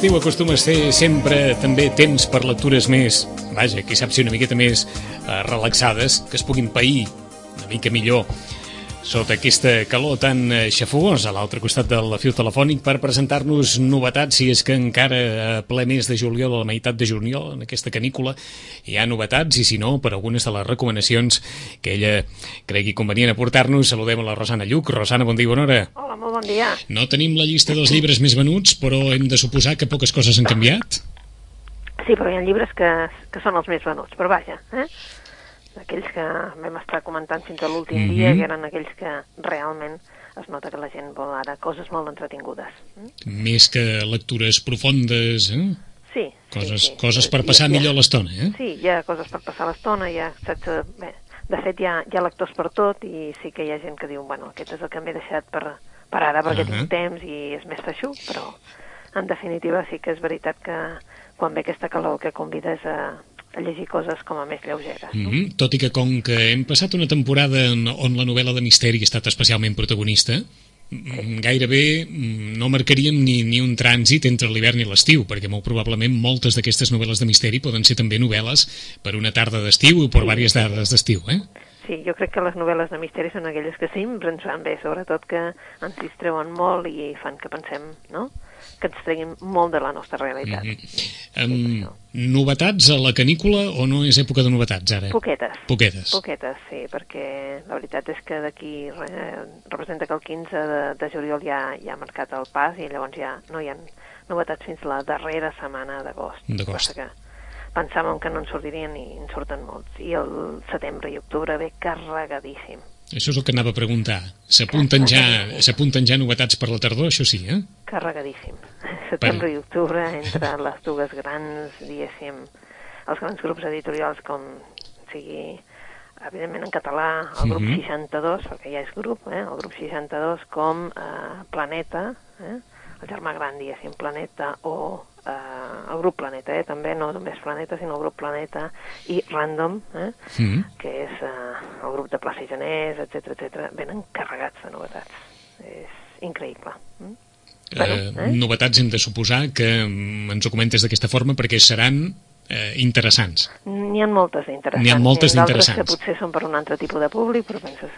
L'estiu acostuma a ser sempre també temps per lectures més, vaja, qui sap si una miqueta més eh, relaxades, que es puguin pair una mica millor sota aquesta calor tan eh, xafogosa a l'altre costat del fil telefònic per presentar-nos novetats, si és que encara a ple mes de juliol, a la meitat de juliol, en aquesta canícula, hi ha novetats, i si no, per algunes de les recomanacions que ella cregui convenient aportar-nos, saludem a la Rosana Lluc. Rosana, bon dia, bona hora. Hola, molt bon dia. No tenim la llista dels llibres més venuts, però hem de suposar que poques coses han canviat. Sí, però hi ha llibres que, que són els més venuts, però vaja, eh? Aquells que vam estar comentant fins a l'últim mm -hmm. dia, que eren aquells que realment es nota que la gent vol ara coses molt entretingudes. Mm? Més que lectures profundes, eh? Sí. Coses, sí, sí. coses per passar ha, millor l'estona, eh? Sí, hi ha coses per passar l'estona, hi ha, saps, eh, bé, de fet hi ha, hi ha lectors per tot i sí que hi ha gent que diu, bueno, aquest és el que m'he deixat per, per ara perquè uh -huh. tinc temps i és més feixuc, però en definitiva sí que és veritat que quan ve aquesta calor que convides a, a llegir coses com a més lleugeres. Mm -hmm. Tot i que com que hem passat una temporada en, on la novel·la de misteri ha estat especialment protagonista, sí. gairebé no marcaríem ni, ni un trànsit entre l'hivern i l'estiu, perquè molt probablement moltes d'aquestes novel·les de misteri poden ser també novel·les per una tarda d'estiu o per sí. diverses tardes d'estiu, eh? Sí, jo crec que les novel·les de misteri són aquelles que sempre ens fan bé, sobretot que ens distreuen molt i fan que pensem, no?, que ens treguin molt de la nostra realitat. Mm -hmm. um, novetats a la canícula o no és època de novetats ara? Poquetes. Poquetes. Poquetes, sí, perquè la veritat és que d'aquí eh, representa que el 15 de, de juliol ja, ja ha marcat el pas i llavors ja no hi ha novetats fins la darrera setmana d'agost. D'agost. que pensàvem que no en sortirien i en surten molts. I el setembre i octubre ve carregadíssim. Això és el que anava a preguntar. S'apunten ja, ja novetats per la tardor, això sí, eh? Carregadíssim. Setembre per... i octubre, entre les dues grans, diguéssim, els grans grups editorials com sigui, evidentment en català, el grup mm -hmm. 62, perquè ja és grup, eh? el grup 62, com eh, Planeta, eh? el germà gran, diguéssim, Planeta, o eh, el grup Planeta, eh, també, no només Planeta, sinó el grup Planeta i Random, eh, mm. que és eh, el grup de Plaça Genés, etc etc. venen carregats de novetats. És increïble. Mm? Bueno, eh, eh? Novetats hem de suposar que mm, ens ho comentes d'aquesta forma perquè seran eh, interessants. N'hi ha moltes d'interessants. N'hi ha moltes d'interessants. que potser són per un altre tipus de públic, però penses...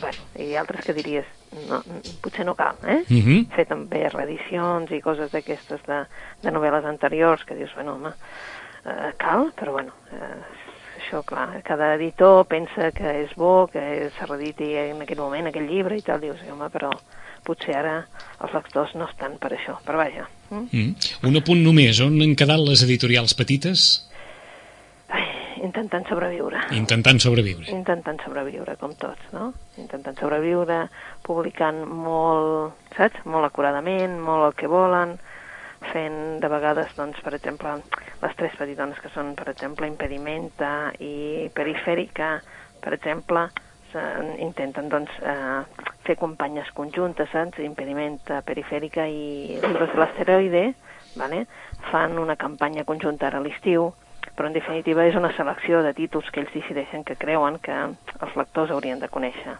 Bueno, i altres que diries, no, potser no cal, eh? Uh -huh. Fer també reedicions i coses d'aquestes de, de novel·les anteriors que dius, bueno, home, eh, cal, però bueno, eh, això, clar, cada editor pensa que és bo, que s'ha rediti en aquell moment aquell llibre i tal, dius, home, però potser ara els lectors no estan per això, però vaja. Mm? Un apunt només, on han quedat les editorials petites? Ai, intentant sobreviure. Intentant sobreviure. Intentant sobreviure, com tots, no? Intentant sobreviure, publicant molt, saps? Molt acuradament, molt el que volen, fent de vegades, doncs, per exemple, les tres petitones que són, per exemple, Impedimenta i Perifèrica, per exemple, intenten doncs, eh, fer companyes conjuntes, saps? Impedimenta perifèrica i libros de l'asteroide, vale? fan una campanya conjunta ara a l'estiu, però en definitiva és una selecció de títols que ells decideixen que creuen que els lectors haurien de conèixer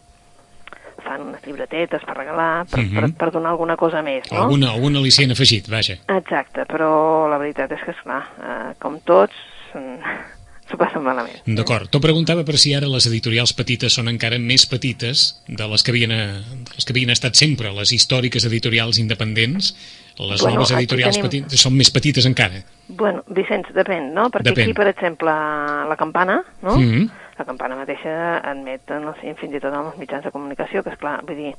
fan unes llibretetes per regalar, per, uh -huh. per, mhm. per donar alguna cosa més, no? Alguna, alguna li han afegit, vaja. Exacte, però la veritat és que, esclar, eh, com tots, s'ho passen malament. D'acord. T'ho preguntava per si ara les editorials petites són encara més petites de les que havien, de les que havien estat sempre, les històriques editorials independents, les bueno, noves editorials tenim... petites són més petites encara. Bueno, Vicenç, depèn, no? Perquè depèn. aquí, per exemple, la Campana, no? Mm -hmm. La Campana mateixa admet, no sé, fins i tot en els mitjans de comunicació, que és clar, vull dir,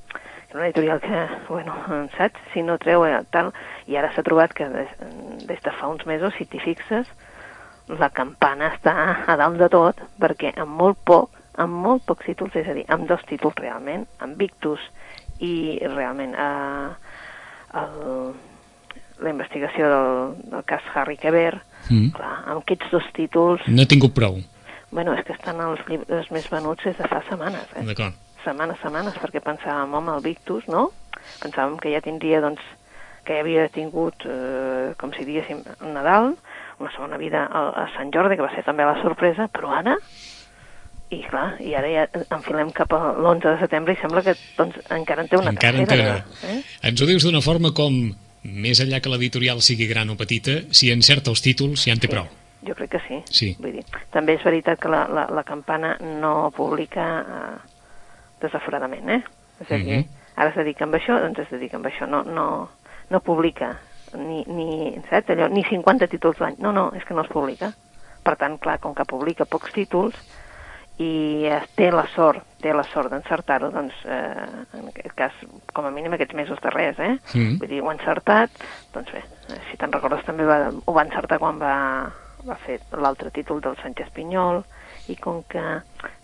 és una editorial que, bueno, saps? Si no treu eh, tal... I ara s'ha trobat que des, des de fa uns mesos, si t'hi fixes, la campana està a dalt de tot perquè amb molt poc, amb molt pocs títols, és a dir, amb dos títols realment, amb Victus i realment eh, el, la investigació del, del cas Harry Keber, mm. clar, amb aquests dos títols... No he tingut prou. Bueno, és que estan els llibres més venuts des de fa setmanes, eh? D'acord. Setmanes, setmanes, perquè pensàvem, home, el Victus, no? Pensàvem que ja tindria, doncs, que ja havia tingut, eh, com si diguéssim, Nadal, una segona vida a, a Sant Jordi, que va ser també la sorpresa, però ara i clar, i ara ja enfilem cap a l'11 de setembre i sembla que doncs, encara en té una encara tercera. Encara. Eh? Ens ho dius d'una forma com més enllà que l'editorial sigui gran o petita, si encerta els títols ja en té Sí. prou. Jo crec que sí. Sí. Vull dir, també és veritat que la, la, la campana no publica eh, desaforadament, eh? És a dir, Mhm. ara es dedica amb això, doncs es dedica amb això. No, no, no publica ni, ni, saps, allò, ni 50 títols l'any. No, no, és que no es publica. Per tant, clar, com que publica pocs títols i es té la sort, té la sort d'encertar-ho, doncs, eh, en aquest cas, com a mínim aquests mesos darrers, eh? Mm. Vull dir, ho ha encertat, doncs bé, eh, si te'n recordes també va, ho va encertar quan va, va fer l'altre títol del Sánchez Pinyol, i com que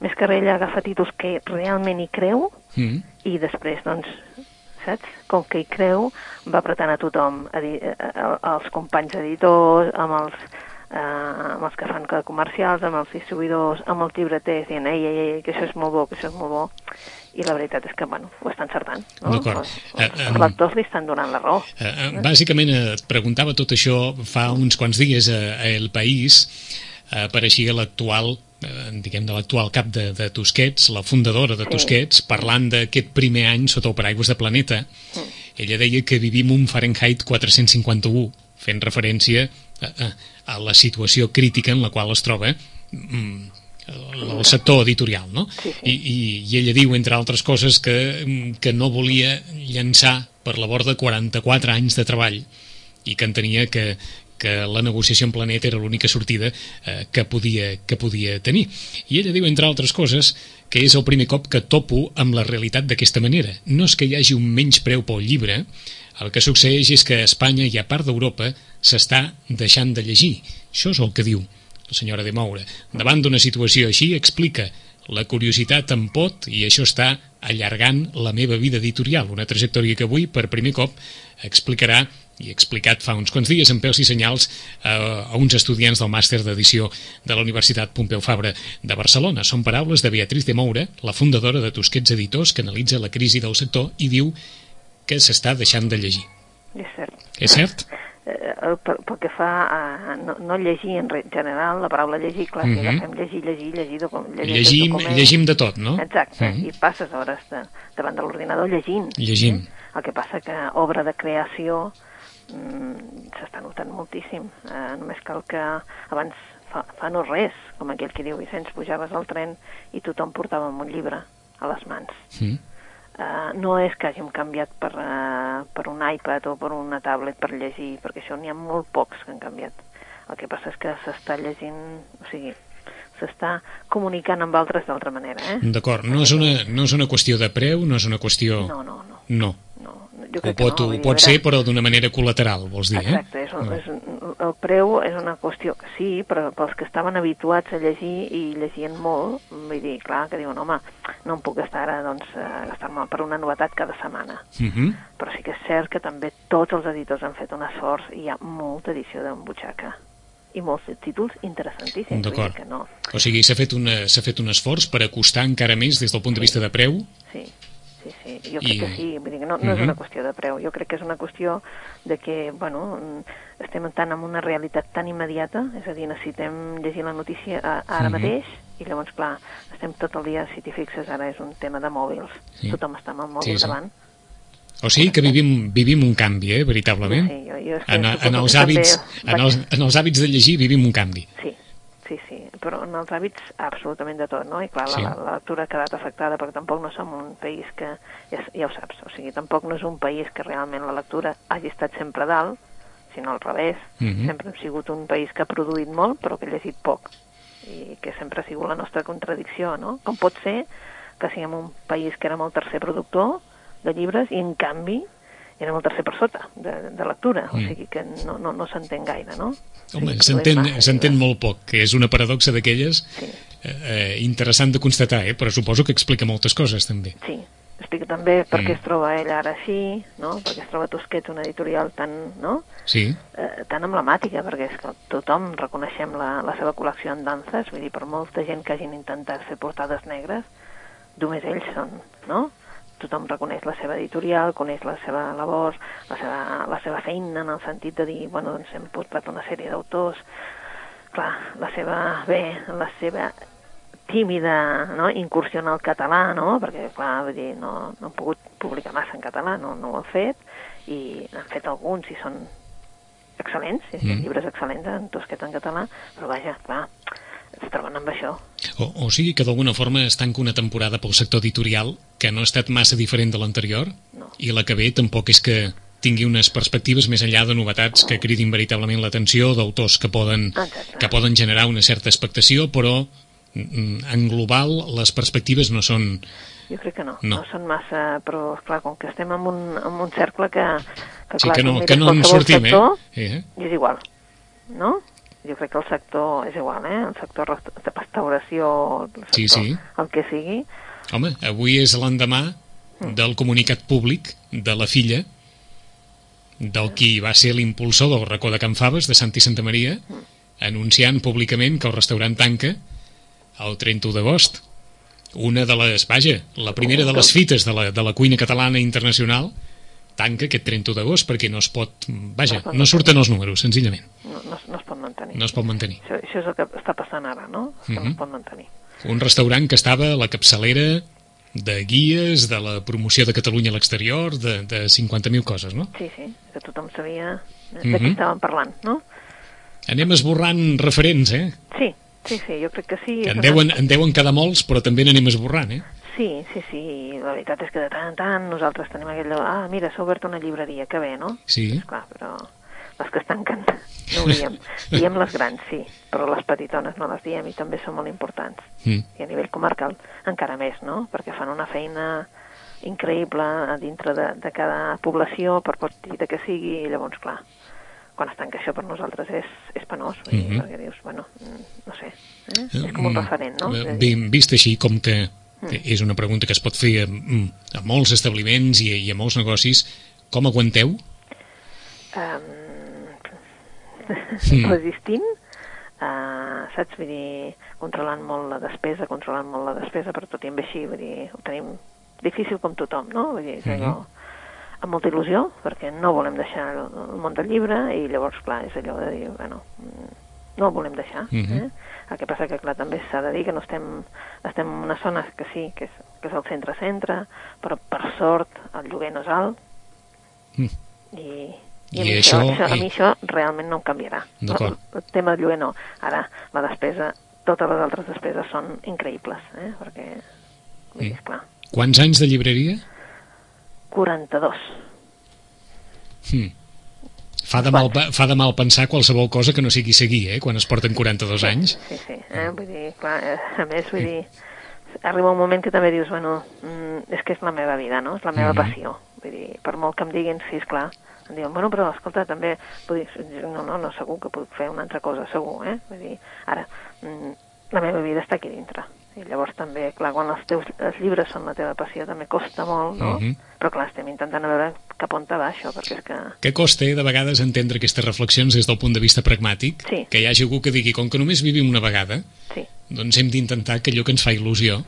més que res ella agafa títols que realment hi creu, Mm. i després, doncs, saps? Com que hi creu, va apretant a tothom, a dir, a, a, als companys editors, amb els, eh, amb els que fan comercials, amb els distribuïdors, amb els llibreters, dient, ei, ei, ei, que això és molt bo, que això és molt bo, i la veritat és que, bueno, ho estan encertant, no? D'acord. Els, Eh, els, els lectors li estan donant la raó. Eh, eh, bàsicament eh, et preguntava tot això fa uns quants dies a, a El País eh, apareixia l'actual eh, diguem de l'actual cap de, de Tusquets, la fundadora de Sí. Tusquets, parlant d'aquest primer any sota el paraigües de Planeta. Ella deia que vivim un Fahrenheit 451, fent referència a, a, a la situació crítica en la qual es troba mm, el, el sector editorial, no? Sí, sí. I, i, I ella diu, entre altres coses, que, mm, que no volia llançar per la borda 44 anys de treball i que entenia que, que la negociació en Planet era l'única sortida eh, que, podia, que podia tenir. I ella diu, entre altres coses, que és el primer cop que topo amb la realitat d'aquesta manera. No és que hi hagi un menys preu pel llibre, el que succeeix és que a Espanya i a part d'Europa s'està deixant de llegir. Això és el que diu la senyora de Moura. Davant d'una situació així, explica la curiositat em pot i això està allargant la meva vida editorial, una trajectòria que avui, per primer cop, explicarà i explicat fa uns quants dies en pèls i senyals eh, a uns estudiants del màster d'edició de la Universitat Pompeu Fabra de Barcelona. Són paraules de Beatriz de Moura, la fundadora de Tusquets Editors, que analitza la crisi del sector i diu que s'està deixant de llegir. És cert. És cert? Eh, el- pel, pel que fa a no, no llegir en general, la paraula llegir, clar, si Mhm. agafem llegir, llegir, llegir, llegir Llegim, documents, llegim de tot, no? Exacte, Mhm. i passes hores de, davant de l'ordinador llegint. Llegint. El que passa que obra de creació mm, s'està notant moltíssim. Eh, només cal que abans fa, fa no res, com aquell que diu Vicenç, pujaves al tren i tothom portava un llibre a les mans. Mm. Uh, no és que hàgim canviat per, uh, per un iPad o per una tablet per llegir, perquè això n'hi ha molt pocs que han canviat. El que passa és que s'està llegint, o sigui, s'està comunicant amb altres d'altra manera, eh? D'acord, no, és una, no és una qüestió de preu, no és una qüestió... No, no, no. No. No. Jo Ho crec pot, que no, ho pot ser, però d'una manera col·lateral, vols dir, Exacte, eh? és, un, és el preu és una qüestió que sí, però pels que estaven habituats a llegir i llegien molt, vull dir, clar, que diuen, home, no em puc estar ara, doncs, a gastar-me per una novetat cada setmana. Uh -huh. Però sí que és cert que també tots els editors han fet un esforç i hi ha molta edició de butxaca i molts títols interessantíssims. D'acord. No. O sigui, s'ha fet, una- s'ha fet un esforç per acostar encara més des del punt de vista de preu? Jo I- crec que sí, vull dir no, no és Mhm. una qüestió de preu, jo crec que és una qüestió de que, bueno, estem tant en una realitat tan immediata, és a dir, necessitem llegir la notícia a- ara Mhm. mateix, i llavors, clar, estem tot el dia, si t'hi fixes, ara és un tema de mòbils, Sí. tothom està amb el mòbil Sí, sí. davant. O sigui que vivim, vivim un canvi, eh, veritablement? Sí, jo, jo és En, en, els hàbits, en, els, en els hàbits de llegir vivim un canvi. Sí, sí, sí, però en els hàbits absolutament de tot, no? I clar, Sí. la, la lectura ha quedat afectada perquè tampoc no som un país que, ja, ja ho saps, o sigui, tampoc no és un país que realment la lectura hagi estat sempre dalt, sinó al revés. Mhm. Sempre hem sigut un país que ha produït molt però que ha llegit poc i que sempre ha sigut la nostra contradicció, no? Com pot ser que siguem un país que érem el tercer productor de llibres i en canvi érem el tercer per sota de, de lectura, o Mm. sigui que no, no, no s'entén gaire, no? O Home, sigui, s'entén molt poc, que és una paradoxa d'aquelles Sí. eh, eh, interessant de constatar, eh? però suposo que explica moltes coses, també. Sí, explica també per què Mm. es troba ell ara així, no? perquè es troba Tusquets, una editorial tan, no? Sí? eh, tan emblemàtica, perquè és que tothom reconeixem la, la seva col·lecció en danses, vull dir, per molta gent que hagin intentat fer portades negres, només ells són, no? Tothom reconeix la seva editorial, coneix la seva labor, la seva, la seva feina, en el sentit de dir, bueno, doncs hem portat una sèrie d'autors, clar, la seva, bé, la seva tímida no? incursió en el català, no? perquè clar, vull dir, no, no han pogut publicar massa en català, no, no ho han fet, i han fet alguns i són excel·lents, mm. Mm. llibres excel·lents en tosquet en català, però vaja, clar, es troben amb això. O, o sigui que d'alguna forma es tanca una temporada pel sector editorial que no ha estat massa diferent de l'anterior No. i la que ve tampoc és que tingui unes perspectives més enllà de novetats que cridin veritablement l'atenció d'autors que poden, Exacte. que poden generar una certa expectació, però mm, en global les perspectives no són... Jo crec que no, No. no, són massa, però clar, com que estem en un, en un cercle que, que Sí, clar, que no, que no en sortim, sector, eh? eh? i és igual, no? Jo crec que el sector és igual, eh? El sector de restauració, el sector, Sí, sí. el que sigui, Home, avui és l'endemà del comunicat públic de la filla del qui va ser l'impulsor del racó de Can Faves, de Santi Santa Maria, anunciant públicament que el restaurant tanca el 31 d'agost. Una de les, vaja, la primera de les fites de la, de la cuina catalana internacional tanca aquest 31 d'agost perquè no es pot... Vaja, no surten els números, senzillament. no, no, es- no es pot mantenir. No es pot mantenir. Això, això és el que està passant ara, no? Que no Mhm. es pot mantenir. Un restaurant que estava a la capçalera de guies, de la promoció de Catalunya a l'exterior, de, de 50.000 coses, no? Sí, sí, que tothom sabia de Mhm. què estàvem parlant, no? Anem esborrant referents, eh? Sí, sí, sí, jo crec que sí. En deuen, en deuen quedar molts, però també n'anem esborrant, eh? Sí, sí, sí, la veritat és que de tant en tant nosaltres tenim aquell... Ah, mira, s'ha obert una llibreria, que bé, no? Sí. Clar, però les que es tanquen no ho diem. diem les grans, sí, però les petitones no les diem i també són molt importants. Mm. I a nivell comarcal encara més, no? Perquè fan una feina increïble dintre de, de cada població, per petita que sigui, i llavors, clar, quan es tanca això per nosaltres és, és penós, dir, Mhm. perquè dius, bueno, mm, no sé, eh? és com un Mm, referent, no? eh, vist així com que és una pregunta que es pot fer a, mm, a molts establiments i, i a molts negocis, com aguanteu? um, resistint, uh, saps? Vull dir, controlant molt la despesa, controlant molt la despesa, però tot i amb així, vull dir, ho tenim difícil com tothom, no? Vull dir, és allò, amb molta il·lusió, perquè no volem deixar el, el món del llibre, i llavors, clar, és allò de dir, bueno, mm, no el volem deixar. Mhm. eh? El que passa que, clar, també s'ha de dir que no estem, estem en una zona que sí, que és, que és el centre-centre, però per sort el lloguer no és alt, Mm. i, I i a, mi això- això, això, a i- mi això realment no em canviarà. El, el tema del lloguer no. Ara, la despesa, totes les altres despeses són increïbles, eh? perquè, vull dir, Mm. esclar, Quants anys de llibreria? 42. Mm. Fa de, mal, fa de mal pensar qualsevol cosa que no sigui seguir, eh? Quan es porten 42 anys. Sí, sí, eh? vull dir, clar, eh, a més, vull dir, arriba un moment que també dius, bueno, mm, és que és la meva vida, no? És la meva Mhm. passió. Vull dir, per molt que em diguin, sí, esclar, em diuen, bueno, però escolta, també, vull dir, no, no, no, segur que puc fer una altra cosa, segur, eh? Vull dir, ara, mm, la meva vida està aquí dintre. I llavors també, clar, quan els teus els llibres són la teva passió també costa molt, no? Mhm. Però clar, estem intentant a veure cap on va això, perquè és que... Que costa, eh, de vegades, entendre aquestes reflexions des del punt de vista pragmàtic, Sí. que hi hagi algú que digui, com que només vivim una vegada, Sí, doncs hem d'intentar que allò que ens fa il·lusió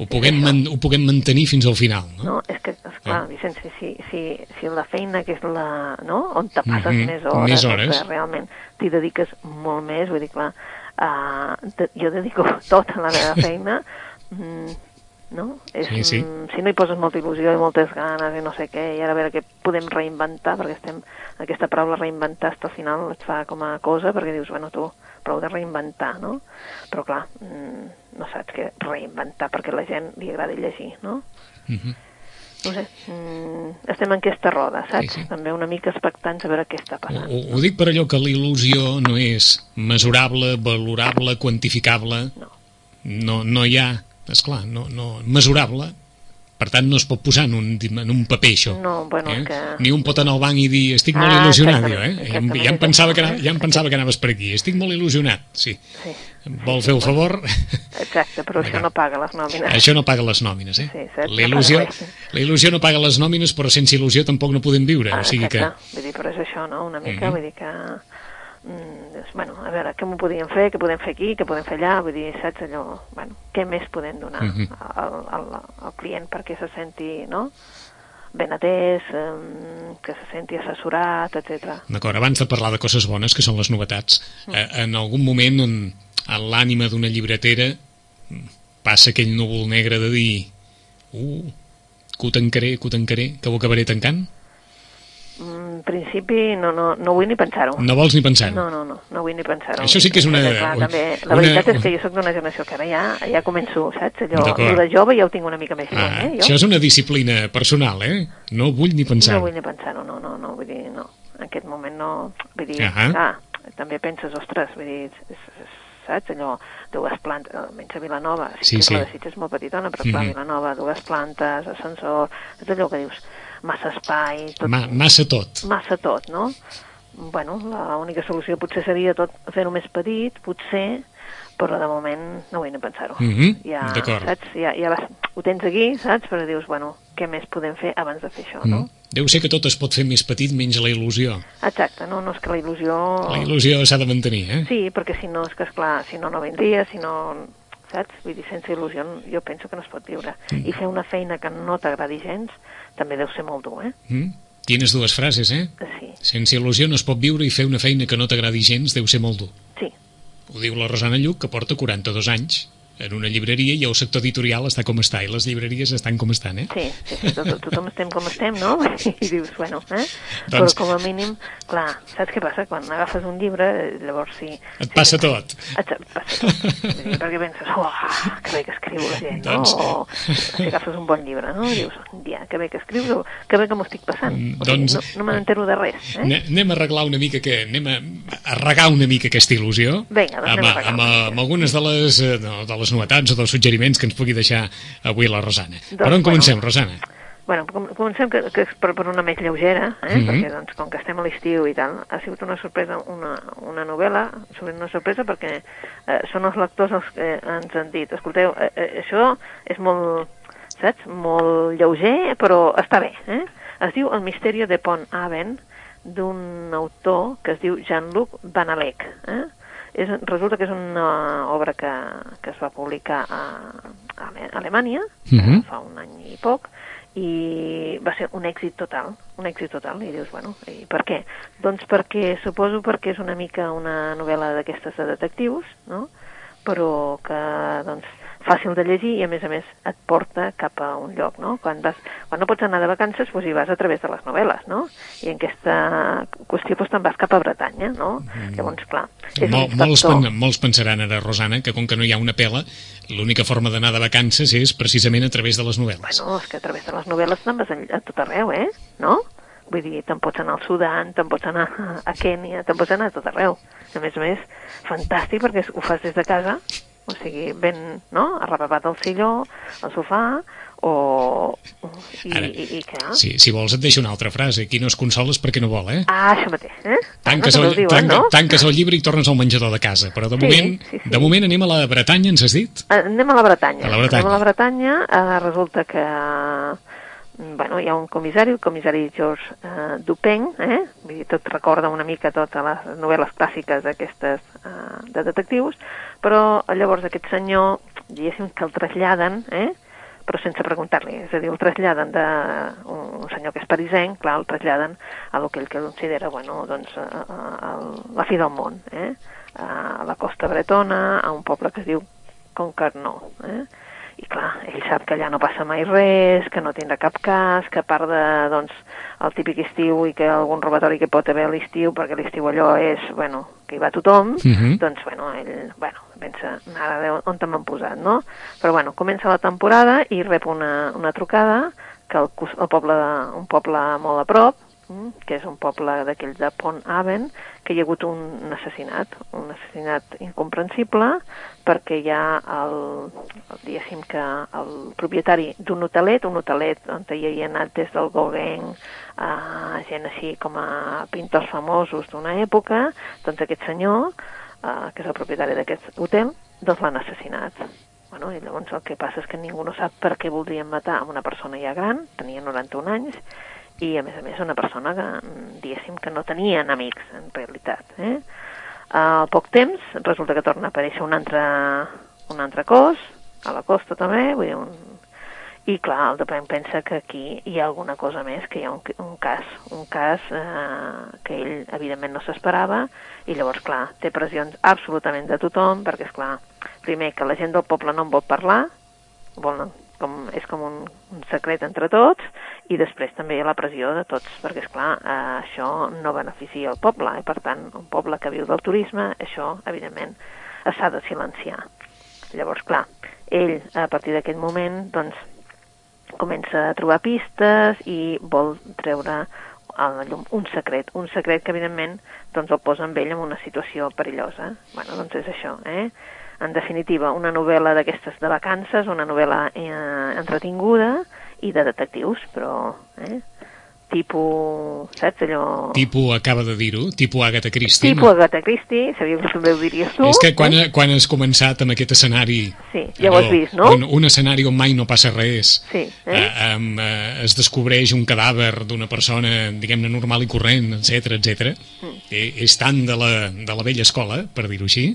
ho puguem, man, ho puguem mantenir fins al final, no? No, és que, esclar, Ah. Vicenç, si, si, si, la feina que és la... no? on te passes Mhm, més hores, més o hores. que realment t'hi dediques molt més, vull dir, clar, uh, de, jo dedico tota la meva feina, mm, no? És, Sí, sí. si no hi poses molta il·lusió i moltes ganes i no sé què, i ara a veure què podem reinventar, perquè estem, aquesta paraula reinventar hasta al final et fa com a cosa, perquè dius, bueno, tu, prou de reinventar, no? Però clar, mm, no saps què reinventar perquè a la gent li agrada llegir, no? Mhm. No sé, mm, estem en aquesta roda, saps? Sí, sí. També una mica expectants a veure què està passant. ho, ho dic per allò que la il·lusió no és mesurable, valorable, quantificable, No. no, no hi ha, és clar, no, no, mesurable, per tant no es pot posar en un, en un paper això. No, bueno, eh? que- Ni un pot anar al banc i dir estic molt Ah, il·lusionat, jo, eh? Ja, em- ja, em pensava que, és ana- això. ja em pensava que anaves per aquí, estic molt il·lusionat, sí. Sí, Vol fer el favor? exacte, però això no paga les nòmines. Això no paga les nòmines, eh? Sí, la, il·lusió, la il·lusió no paga les nòmines, però sense il·lusió tampoc no podem viure, Ah, o sigui que... Vull dir, però és això, no?, una mica, Mhm. vull dir que... Mm, dius, bueno, a veure, què m'ho podíem fer, què podem fer aquí, què podem fer allà, vull dir, saps allò, bueno, què més podem donar Mhm. al, al, al client perquè se senti, no?, ben atès, eh, que se senti assessorat, etc. D'acord, abans de parlar de coses bones, que són les novetats, Mm. eh, en algun moment en, en l'ànima d'una llibretera passa aquell núvol negre de dir uh, que ho tancaré, que ho tancaré, que ho acabaré tancant? En principi no, no, no vull ni pensar-ho. No vols ni pensar-ho? No, no, no, no vull ni pensar-ho. Això sí que és una- Perquè, clar, una- també, la una- veritat és que jo sóc d'una generació que ara ja, ja començo, saps? Allò, allò de jove ja ho tinc una mica més Ah, eh? això Jo és una disciplina personal, eh? No vull ni no pensar-ho. vull ni pensar-ho, no, no, no, vull dir, no. En aquest moment no, vull dir, Ahà. clar, també penses, ostres, vull dir, és, és, saps? Allò, dues plantes, almenys a Vilanova, Sí, sí, que sí. la de Sitges és molt petitona, però clar, Mhm. Vilanova, dues plantes, ascensor, és allò que dius, massa espai, tot, Ma, massa tot. massa tot, no? Bueno, l'única solució potser seria tot fer-ho més petit, potser, però de moment no vull ni pensar-ho. Mhm, ja, d'acord. saps? Ja, ja vas, ho tens aquí, saps? Però dius, bueno, què més podem fer abans de fer això, no? Mm. Deu ser que tot es pot fer més petit menys la il·lusió. Exacte, no, no és que la il·lusió... La il·lusió s'ha de mantenir, eh? Sí, perquè si no, és que esclar, si no, no vindria, si no... Saps? Vull dir, sense il·lusió jo penso que no es pot viure. Mm. I fer una feina que no t'agradi gens també deu ser molt dur, eh? Mm? Tienes dues frases, eh? Sí, Sense il·lusió no es pot viure i fer una feina que no t'agradi gens deu ser molt dur. sí, Ho diu la Rosana Lluc, que porta 42 anys en una llibreria i el sector editorial està com està i les llibreries estan com estan, eh? Sí, sí, sí tot, tothom estem com estem, no? I dius, bueno, eh? Doncs- Però com a mínim, clar, saps què passa? Quan agafes un llibre, eh, llavors sí... Et passa tot. Et et passa tot. Dir, perquè penses, oh, que bé que escriu la gent, no? Doncs- O si agafes un bon llibre, no? I dius, ja, que bé que escrius, que bé que m'ho estic passant. Mm, O sigui, doncs- no, no me n'entero de res, eh? Ne- Anem a arreglar una mica que anem a, a regar una mica aquesta il·lusió Vinga, doncs amb, anem a regar amb, mica. amb algunes de les, eh, no, de les novetats o dels suggeriments que ens pugui deixar avui la Rosana. Doncs, per on comencem, bueno. Rosana? Bueno, com, comencem que, que és per, per una més lleugera, eh? Mhm. perquè doncs, com que estem a l'estiu i tal, ha sigut una sorpresa, una, una novel·la, sobre una sorpresa perquè eh, són els lectors els que ens han dit, escolteu, eh, eh, això és molt, saps, molt lleuger, però està bé, eh? Es diu El misteri de Pont Aven, d'un autor que es diu Jean-Luc Banalec, eh? És, resulta que és una obra que, que es va publicar a, a Ale- Alemanya Mhm. fa un any i poc i va ser un èxit total, un èxit total, i dius, bueno, i per què? Doncs perquè, suposo perquè és una mica una novel·la d'aquestes de detectius, no?, però que, doncs, fàcil de llegir i, a més a més, et porta cap a un lloc, no? Quan, vas, quan no pots anar de vacances, doncs hi vas a través de les novel·les, no? I en aquesta qüestió, doncs, te'n vas cap a Bretanya, no? Llavors, clar, és Mol, molts, pen, molts pensaran ara, Rosana, que com que no hi ha una pela, l'única forma d'anar de vacances és precisament a través de les novel·les. Bueno, és que a través de les novel·les te'n vas a, a tot arreu, eh? No? Vull dir, te'n pots anar al Sudan, te'n pots anar a Kènia, te'n pots anar a tot arreu. A més a més, fantàstic perquè ho fas des de casa, o sigui, ben, no?, arrepapat al silló, al sofà, o... I, Ara, i, i què? Si, si vols et deixo una altra frase. Qui no es consola és perquè no vol, eh? Ah, això mateix, eh? Tanques, no, el, diuen, tanca, no? tanques el llibre i tornes al menjador de casa. Però de Sí, moment, sí, sí. de moment anem a la Bretanya, ens has dit? Eh, Anem a la Bretanya. A la Bretanya. Anem a la Bretanya. Eh, resulta que bueno, hi ha un comissari, el comissari George eh, Dupin, eh? Vull dir, tot recorda una mica totes les novel·les clàssiques d'aquestes eh, de detectius, però llavors aquest senyor, diguéssim que el traslladen, eh? però sense preguntar-li, és a dir, el traslladen de un senyor que és parisenc, clar, el traslladen a lo que ell considera, bueno, doncs, a, a, a la fi del món, eh? a la costa bretona, a un poble que es diu Concarnó, eh? I clar, ell sap que allà no passa mai res, que no tindrà cap cas, que a part de, doncs, el típic estiu i que algun robatori que pot haver a l'estiu, perquè l'estiu allò és, bueno, que hi va tothom, Mhm. doncs, bueno, ell, bueno, pensa, ara de on te m'han posat, no? Però, bueno, comença la temporada i rep una, una trucada que el, el poble, un poble molt a prop, mm, que és un poble d'aquells de Pont Aven, que hi ha hagut un assassinat, un assassinat incomprensible, perquè hi ha el, el diguéssim que el propietari d'un hotelet, un hotelet on hi havia anat des del Gauguin, a gent així com a pintors famosos d'una època, doncs aquest senyor, eh, que és el propietari d'aquest hotel, doncs l'han assassinat. Bueno, i llavors el que passa és que ningú no sap per què voldrien matar a una persona ja gran, tenia 91 anys, i a més a més una persona que, diguéssim, que no tenia amics, en realitat. Eh? Al poc temps resulta que torna a aparèixer un altre, un altre cos, a la costa també, vull dir, un... i clar, el Depèn pensa que aquí hi ha alguna cosa més, que hi ha un, un cas, un cas eh, que ell evidentment no s'esperava, i llavors, clar, té pressions absolutament de tothom, perquè, és clar, primer, que la gent del poble no en vol parlar, volen com, és com un, un secret entre tots, i després també la pressió de tots, perquè, és clar, eh, això no beneficia el poble, i per tant, un poble que viu del turisme, això, evidentment, s'ha de silenciar. Llavors, clar, ell, a partir d'aquest moment, doncs, comença a trobar pistes i vol treure a la llum un secret, un secret que evidentment doncs el posa amb ell en una situació perillosa. bueno, doncs és això, eh? En definitiva, una novel·la d'aquestes de vacances, una novel·la eh, entretinguda i de detectius, però eh? tipus, saps, allò... Tipus, acaba de dir-ho, tipus Agatha Christie. Tipus Agatha Christie, sabia que també ho diries tu. És que quan, eh? quan has començat amb aquest escenari... Sí, ja ho has vist, no? Un, un escenari on mai no passa res. Sí, eh? eh, eh, es descobreix un cadàver d'una persona, diguem-ne, normal i corrent, etc etc. Mm. Eh, és tant de la, de la vella escola, per dir-ho així,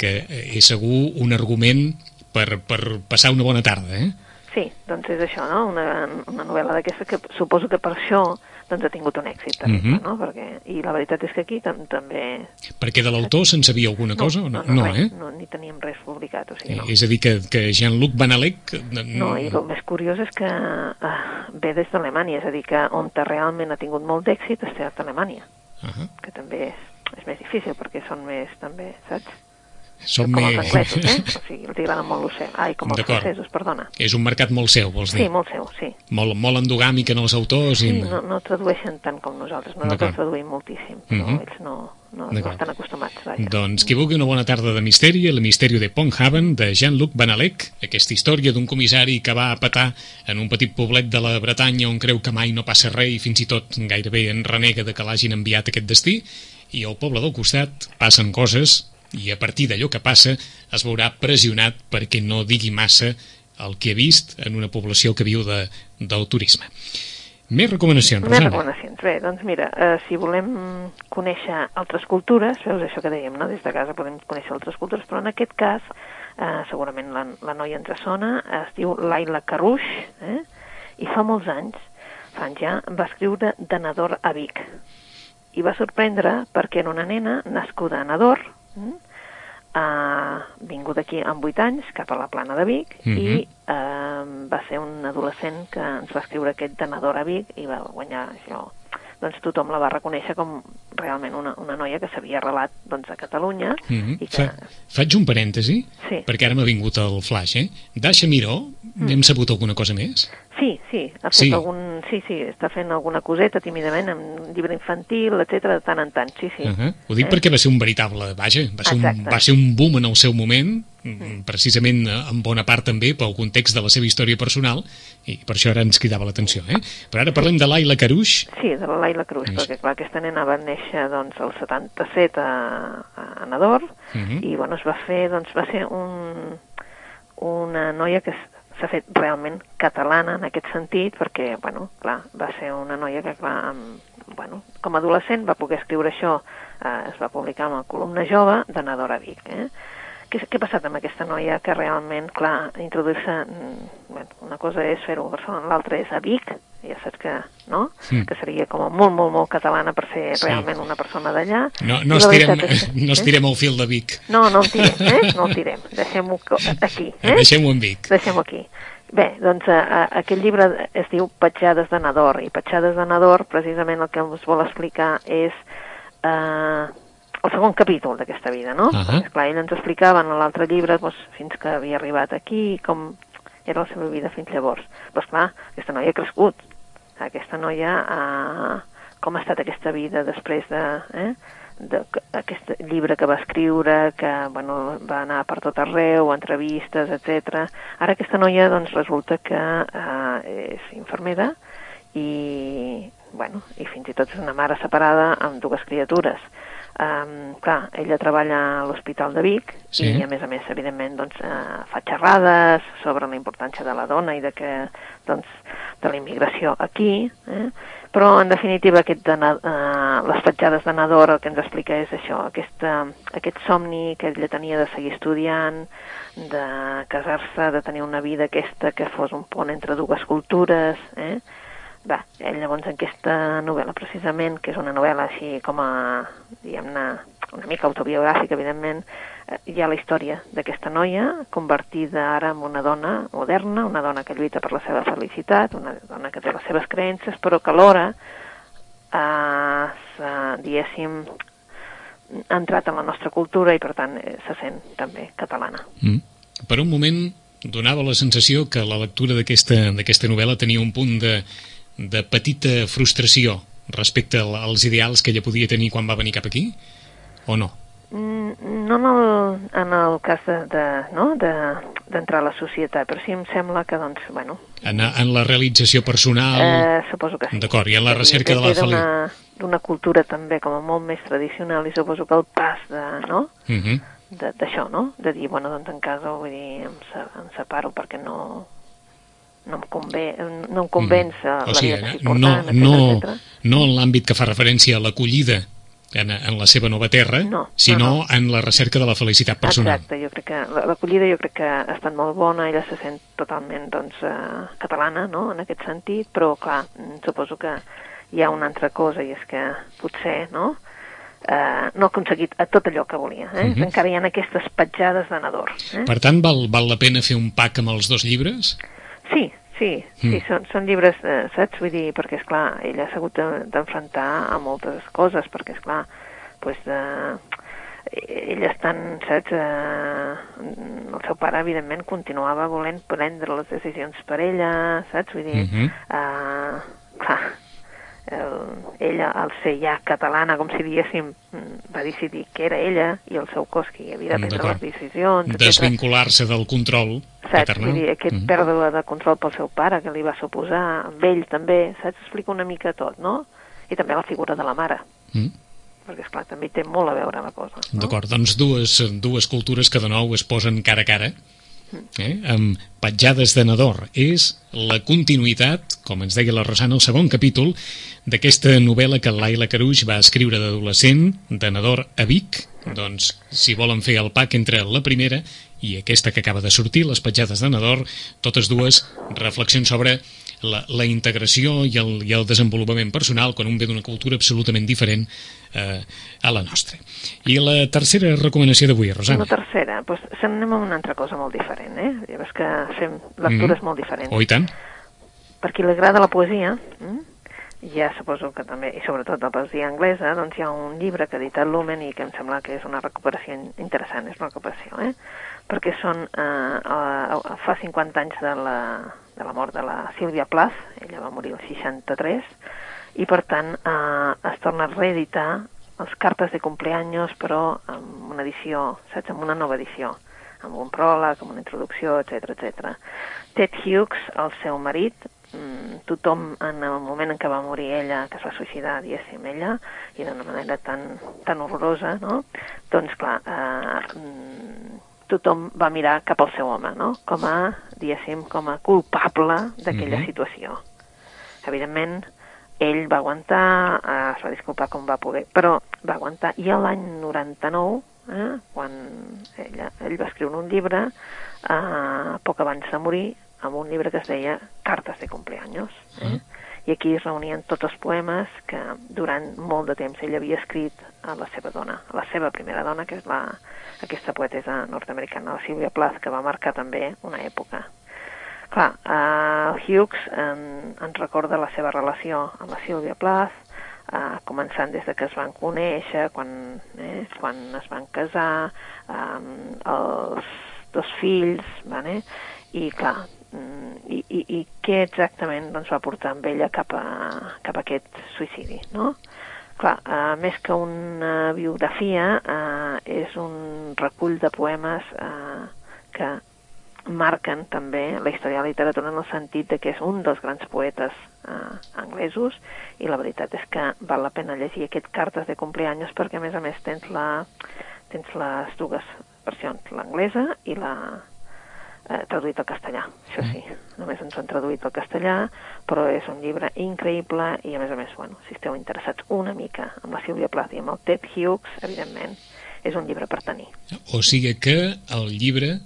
que és segur un argument per, per passar una bona tarda, eh? Sí, doncs és això, no? Una, una novel·la d'aquesta que suposo que per això doncs ha tingut un èxit, uh -huh. no? Perquè, I la veritat és que aquí tam també... Perquè de l'autor se'n sabia alguna no, cosa? No, no, no, no, res, eh? no, ni teníem res publicat, o sigui, no. Eh, és a dir, que, que Jean-Luc Van Alec... No, i el més curiós és que uh, ve des d'Alemanya, és a dir, que on realment ha tingut molt d'èxit és a Alemanya, uh -huh. que també és, és més difícil perquè són més, també, saps? Som com els anglesos, eh? O sigui, els agrada molt l'ocel. Ai, com els francesos, perdona. És un mercat molt seu, vols dir? Sí, molt seu, sí. Molt, molt endogàmic en els autors. Sí, i... no, no tradueixen tant com nosaltres. Nosaltres traduïm moltíssim, però uh -huh. ells no, no, no estan acostumats. Vaja. Doncs qui vulgui una bona tarda de misteri, el misteri de Ponghaven, de Jean-Luc Banalec, aquesta història d'un comissari que va a petar en un petit poblet de la Bretanya on creu que mai no passa res i fins i tot gairebé en renega de que l'hagin enviat aquest destí, i al poble del costat passen coses i a partir d'allò que passa es veurà pressionat perquè no digui massa el que ha vist en una població que viu de, del turisme. Més recomanacions, Més recomanacions. Bé, doncs mira, eh, si volem conèixer altres cultures, veus això que dèiem, no? des de casa podem conèixer altres cultures, però en aquest cas, eh, segurament la, la noia ens sona, es diu Laila Caruix, eh? i fa molts anys, fa anys ja, va escriure de Nador a Vic. I va sorprendre perquè era una nena nascuda a Nador, mm? ha vingut aquí amb 8 anys cap a la plana de Vic mm -hmm. i uh, va ser un adolescent que ens va escriure aquest tenedor a Vic i va guanyar això doncs tothom la va reconèixer com realment una, una noia que s'havia arrelat doncs, a Catalunya. Mm -hmm. i que... Fa, faig un parèntesi, sí. perquè ara m'ha vingut el flash, eh? Dasha Miró, mm. hem sabut alguna cosa més? Sí, sí, ha fet sí. algun... Sí, sí, està fent alguna coseta tímidament amb llibre infantil, etc de tant en tant, sí, sí. Uh -huh. Ho dic eh? perquè va ser un veritable... Vaja, va ser, un, va ser un boom en el seu moment. Precisament en bona part també pel context de la seva història personal, i per això ara ens cridava l'atenció, eh? Però ara parlem de l'Aila Caruix. Sí, de la Laila Cruz, sí. perquè clar, aquesta nena va néixer doncs, el 77 a, a Nador, uh -huh. i bueno, es va fer, doncs va ser un, una noia que s'ha fet realment catalana en aquest sentit, perquè, bueno, clar, va ser una noia que, clar, amb, bueno, com a adolescent va poder escriure això, eh, es va publicar amb el columna jove de Nador a Vic, eh? Què, què ha passat amb aquesta noia que realment, clar, introduir-se... Bueno, una cosa és fer-ho a Barcelona, l'altra és a Vic, ja saps que, no? Sí. Que seria com molt, molt, molt catalana per ser sí. realment una persona d'allà. No, no, estirem, és, que, no estirem el fil de Vic. No, no el tirem, eh? No el tirem. Deixem-ho aquí, eh? Deixem-ho en Vic. Deixem-ho aquí. Bé, doncs a, a, aquest llibre es diu Petjades de Nador, i Petjades de Nador precisament el que ens vol explicar és eh, el segon capítol d'aquesta vida, no? Uh -huh. Perquè, clar, ell ens explicava en l'altre llibre doncs, fins que havia arribat aquí, com era la seva vida fins llavors. Però, clar, aquesta noia ha crescut. Aquesta noia, eh, com ha estat aquesta vida després de... Eh? d'aquest llibre que va escriure, que bueno, va anar per tot arreu, entrevistes, etc. Ara aquesta noia doncs, resulta que eh, és infermera i, bueno, i fins i tot és una mare separada amb dues criatures. Um, clar, ella treballa a l'Hospital de Vic sí. i a més a més, evidentment, doncs, uh, fa xerrades sobre la importància de la dona i de que, doncs, de la immigració aquí, eh? però en definitiva aquest de, uh, les petjades de Nador el que ens explica és això, aquesta, aquest somni que ella tenia de seguir estudiant, de casar-se, de tenir una vida aquesta que fos un pont entre dues cultures, eh? Va, ell llavors aquesta novel·la precisament, que és una novel·la així com a, diguem-ne, una mica autobiogràfic, evidentment, eh, hi ha la història d'aquesta noia convertida ara en una dona moderna, una dona que lluita per la seva felicitat, una dona que té les seves creences, però que alhora, eh, s'ha, diguéssim, ha entrat en la nostra cultura i, per tant, eh, se sent també catalana. Mm. Per un moment donava la sensació que la lectura d'aquesta novel·la tenia un punt de, de petita frustració respecte als ideals que ella podia tenir quan va venir cap aquí, o no? Mm, no en el, en el cas de, de, no? d'entrar a la societat, però sí em sembla que, doncs, bueno... En, en la realització personal... Eh, suposo que sí. D'acord, i en la recerca de la felicitat. D'una cultura també com a molt més tradicional i suposo que el pas de, no? Uh mhm. -huh. d'això, no? De dir, bueno, doncs en casa, vull dir, em, em separo perquè no, no em, convé, no em convenç mm. o sigui, la vida no, no, no, no en l'àmbit que fa referència a l'acollida en, en la seva nova terra, no, sinó no, no. en la recerca de la felicitat personal. Exacte, jo crec que l'acollida jo crec que ha estat molt bona, ella se sent totalment doncs, eh, catalana, no?, en aquest sentit, però clar, suposo que hi ha una altra cosa i és que potser, no?, eh, no ha aconseguit a tot allò que volia. Eh? Uh mhm. -huh. Encara hi ha aquestes petjades de Nador. Eh? Per tant, val, val la pena fer un pack amb els dos llibres? Sí, Sí, sí, mm. són, són llibres, eh, saps? Vull dir, perquè, és clar ella s'ha hagut d'enfrontar a moltes coses, perquè, és clar pues, eh, ella estan, saps? Eh, el seu pare, evidentment, continuava volent prendre les decisions per ella, saps? Vull dir, mm -hmm. eh, clar, el, ella, al ser ja catalana, com si diguéssim, mm, va decidir que era ella i el seu cos qui havia de prendre les decisions. Desvincular-se del control saps? paternal. Dir, aquest mm -hmm. pèrdua de control pel seu pare, que li va suposar, amb ell també, saps? Explica una mica tot, no? I també la figura de la mare. Mm -hmm perquè, esclar, també té molt a veure la cosa. No? D'acord, doncs dues, dues cultures que de nou es posen cara a cara eh, amb petjades de Nador. És la continuïtat, com ens deia la Rosana, el segon capítol d'aquesta novel·la que Laila Caruix va escriure d'adolescent, de Nador a Vic. Doncs, si volen fer el pack entre la primera i aquesta que acaba de sortir, Les petjades de Nador, totes dues reflexions sobre la, la integració i el, i el desenvolupament personal quan un ve d'una cultura absolutament diferent eh, a la nostra. I la tercera recomanació d'avui, Rosana? La tercera, doncs anem a una altra cosa molt diferent, eh? Ja veus que fem lectures mm. molt diferents. Oh, i tant. Per qui li agrada la poesia, mm? ja suposo que també, i sobretot la poesia anglesa, doncs hi ha un llibre que ha editat Lumen i que em sembla que és una recuperació interessant, és una recuperació, eh? perquè són, eh, eh, fa 50 anys de la, de la mort de la Sílvia Plath, ella va morir el 63, i per tant eh, es torna a reeditar les cartes de cumpleaños, però amb una edició, saps, amb una nova edició, amb un pròleg, amb una introducció, etc etc. Ted Hughes, el seu marit, mm, tothom en el moment en què va morir ella, que es va suïcidar, diguéssim, ella, i d'una manera tan, tan horrorosa, no? Doncs, clar, eh, mm, tothom va mirar cap al seu home, no? Com a, diguéssim, com a culpable d'aquella mm -hmm. situació. Evidentment, ell va aguantar, eh, es va disculpar com va poder, però va aguantar. I l'any 99, eh, quan ella, ell va escriure un llibre, eh, poc abans de morir, amb un llibre que es deia Cartes de cumpleaños. Eh? Mm aquí es reunien tots els poemes que durant molt de temps ell havia escrit a la seva dona, a la seva primera dona, que és la, aquesta poetesa nord-americana, la Sílvia Plath, que va marcar també una època. Clar, eh, Hughes en, recorda la seva relació amb la Sílvia Plath, eh, començant des de que es van conèixer, quan, eh, quan es van casar, eh, els dos fills, vale? i clar, i, i, i què exactament doncs, va portar amb ella cap a, cap a aquest suïcidi, no? Clar, uh, més que una biografia, uh, és un recull de poemes uh, que marquen també la història de la literatura en el sentit de que és un dels grans poetes uh, anglesos i la veritat és que val la pena llegir aquest Cartes de cumpleaños perquè a més a més tens, la, tens les dues versions, l'anglesa i la, eh, traduït al castellà, això sí. Només ens han traduït al castellà, però és un llibre increïble i, a més a més, bueno, si esteu interessats una mica amb la Sílvia Plath i amb el Ted Hughes, evidentment, és un llibre per tenir. O sigui que el llibre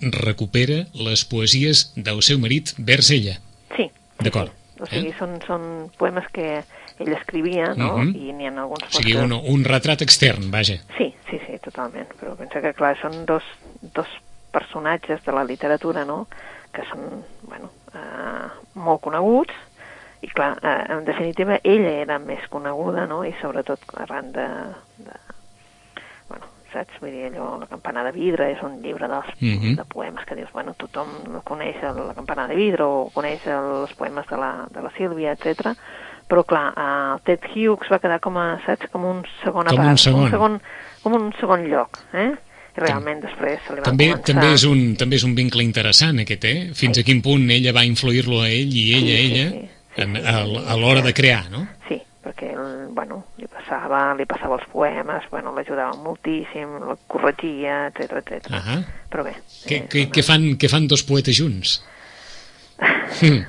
recupera les poesies del seu marit vers ella. Sí. D'acord. Sí. O sigui, eh? són, són poemes que ell escrivia, no? Mhm. I n'hi ha alguns... O sigui, un, un retrat extern, vaja. Sí, sí, sí, totalment. Però pensa que, clar, són dos, dos personatges de la literatura, no?, que són, bueno, eh, molt coneguts, i clar, eh, en definitiva, ella era més coneguda, no?, i sobretot arran de, de bueno, saps? Vull dir, allò, La campana de vidre és un llibre dels, Mhm. de poemes que dius, bueno, tothom coneix el- la campana de vidre o coneix els poemes de la, de la Sílvia, etc. Però, clar, el Ted Hughes va quedar com a, saps, com un segon Com un segon. un segon, com un segon lloc, eh? I realment després se li va També, començar... també, és un, també és un vincle interessant, aquest, eh? Fins a quin punt ella va influir-lo a ell i ella a Sí, sí, ella sí, sí, en, sí, a, sí, a l'hora de crear, no? Sí, perquè, bueno, li passava, li passava els poemes, bueno, l'ajudava moltíssim, el corregia, etc etc. Ahà. Però bé... Què, què, una- què, fan, què fan dos poetes junts?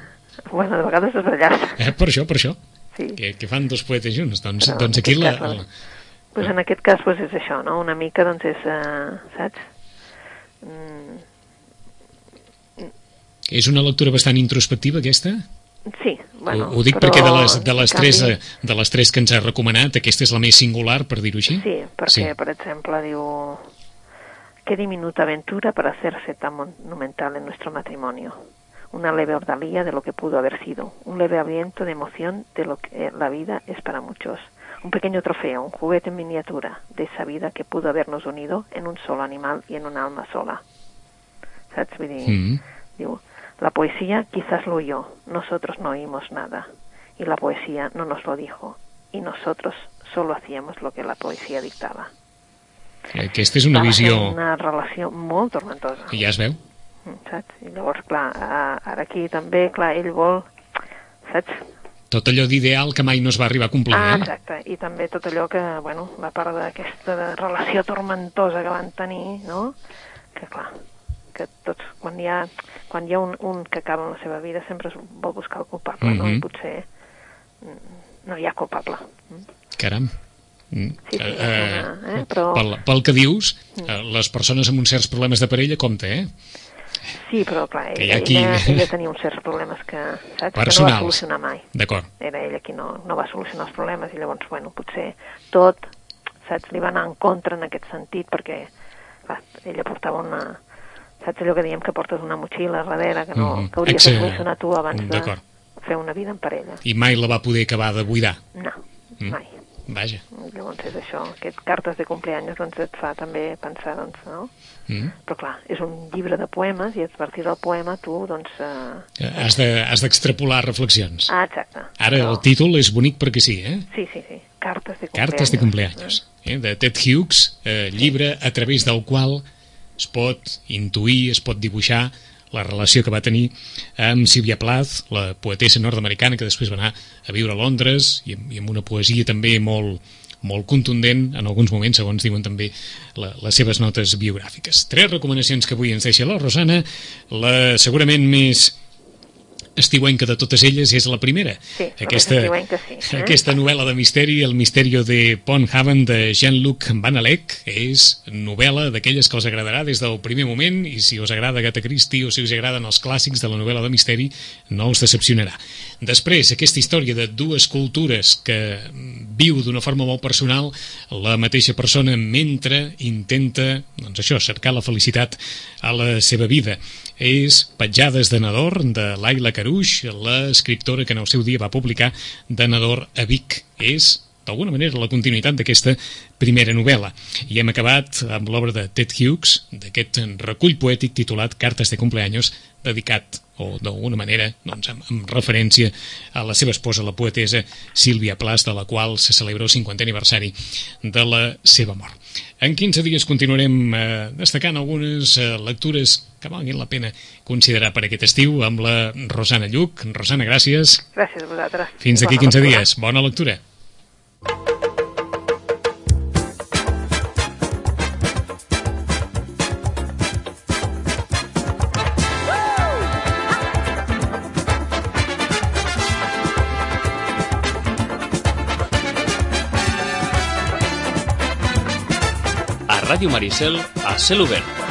Bueno, de vegades es barallar Eh, per això, per això. Sí. Què, què fan dos poetes junts? Doncs, Però doncs aquí la, cas, la, pues en aquest cas pues és això, no? Una mica, doncs, és, uh, saps? Mm, és una lectura bastant introspectiva, aquesta? sí, bueno... ho, ho dic però, perquè de les, de, les en tres, canvi- eh, de les tres que ens ha recomanat, aquesta és la més singular, per dir-ho així? Sí, perquè, per ejemplo, digo, qué diminuta aventura para hacerse tan monumental en nuestro matrimonio. Una leve ordalía de lo que pudo haber sido, un leve aliento de emoción de lo que la vida es para muchos. Un pequeño trofeo, un juguete en miniatura de esa vida que pudo habernos unido en un solo animal y en un alma sola. ¿Sabes? Vull dir, Mm. digo, la poesía quizás lo oyó, nosotros no oímos nada. Y la poesía no nos lo dijo. Y nosotros solo hacíamos lo que la poesía dictaba. Aquesta és una Va ser visió... Una relació molt tormentosa, que Ja es veu? mm, saps? I llavors, clar, eh, ara aquí també, clar, ell vol, saps? Tot allò d'ideal que mai no es va arribar a complir, Ah, eh? exacte. I també tot allò que, bueno, la part d'aquesta relació tormentosa que van tenir, no? Que, clar, que tots, quan hi ha, quan hi ha un, un que acaba en la seva vida, sempre es vol buscar el culpable, no? Mhm. I potser mm, no hi ha culpable. Mm? Caram. Mm. Sí, sí, és una- eh, però- pel, pel que dius, eh, les persones amb uns certs problemes de parella, compte, eh? Sí, però, clar, Que ella, aquí- ella, ella tenia uns certs problemes que, saps? Que no va solucionar mai. D'acord. era ella qui no, no va solucionar els problemes i llavors, bueno, potser tot, saps, li va anar en contra en aquest sentit perquè, clar, ella portava una, saps allò que diem que portes una motxilla darrere que, no, Mhm. que hauries Exa- de solucionar tu abans de fer una vida en parella. I mai la va poder acabar de buidar. No, Mm. mai. Vaja. Llavors és això, aquest cartes de cumpleaños doncs et fa també pensar, doncs, no? Mm. Però clar, és un llibre de poemes i a partir del poema tu, doncs... Eh... Eh, Has de- has d'extrapolar reflexions. Ah, exacte. Ara Però- el títol és bonic perquè sí, eh? Sí, sí, sí. Cartes de cumpleaños. Cartes de cumpleaños, eh? de Ted Hughes, eh, llibre a través del qual es pot intuir, es pot dibuixar la relació que va tenir amb Sylvia Plath, la poetessa nord-americana que després va anar a viure a Londres i, i amb una poesia també molt, molt contundent en alguns moments, segons diuen també la, les seves notes biogràfiques. Tres recomanacions que avui ens deixa la Rosana. La segurament més estiuenca de totes elles és la primera. Sí, estiuenca sí, eh? Aquesta novel·la de misteri, El misterio de Pondhaven, de Jean-Luc Van Alec, és novel·la d'aquelles que us agradarà des del primer moment i si us agrada Agatha Christie o si us agraden els clàssics de la novel·la de misteri, no us decepcionarà. Després, aquesta història de dues cultures que viu d'una forma molt personal la mateixa persona mentre intenta, doncs això, cercar la felicitat a la seva vida. És Petjades de Nador, de Laila Caruix, l'escriptora que en el seu dia va publicar de Nador a Vic. És d'alguna manera la continuïtat d'aquesta primera novel·la. I hem acabat amb l'obra de Ted Hughes, d'aquest recull poètic titulat Cartes de cumpleaños, dedicat, o d'alguna manera, doncs, amb, amb referència a la seva esposa, la poetesa Sílvia Plath, de la qual se celebra el 50è aniversari de la seva mort. En 15 dies continuarem eh, destacant algunes eh, lectures que valguin la pena considerar per aquest estiu amb la Rosana Lluc. Rosana, gràcies. Gràcies a vosaltres. Fins d'aquí Bona 15 lectura. dies. Bona lectura. A Ràdio Maricel, a cel obert.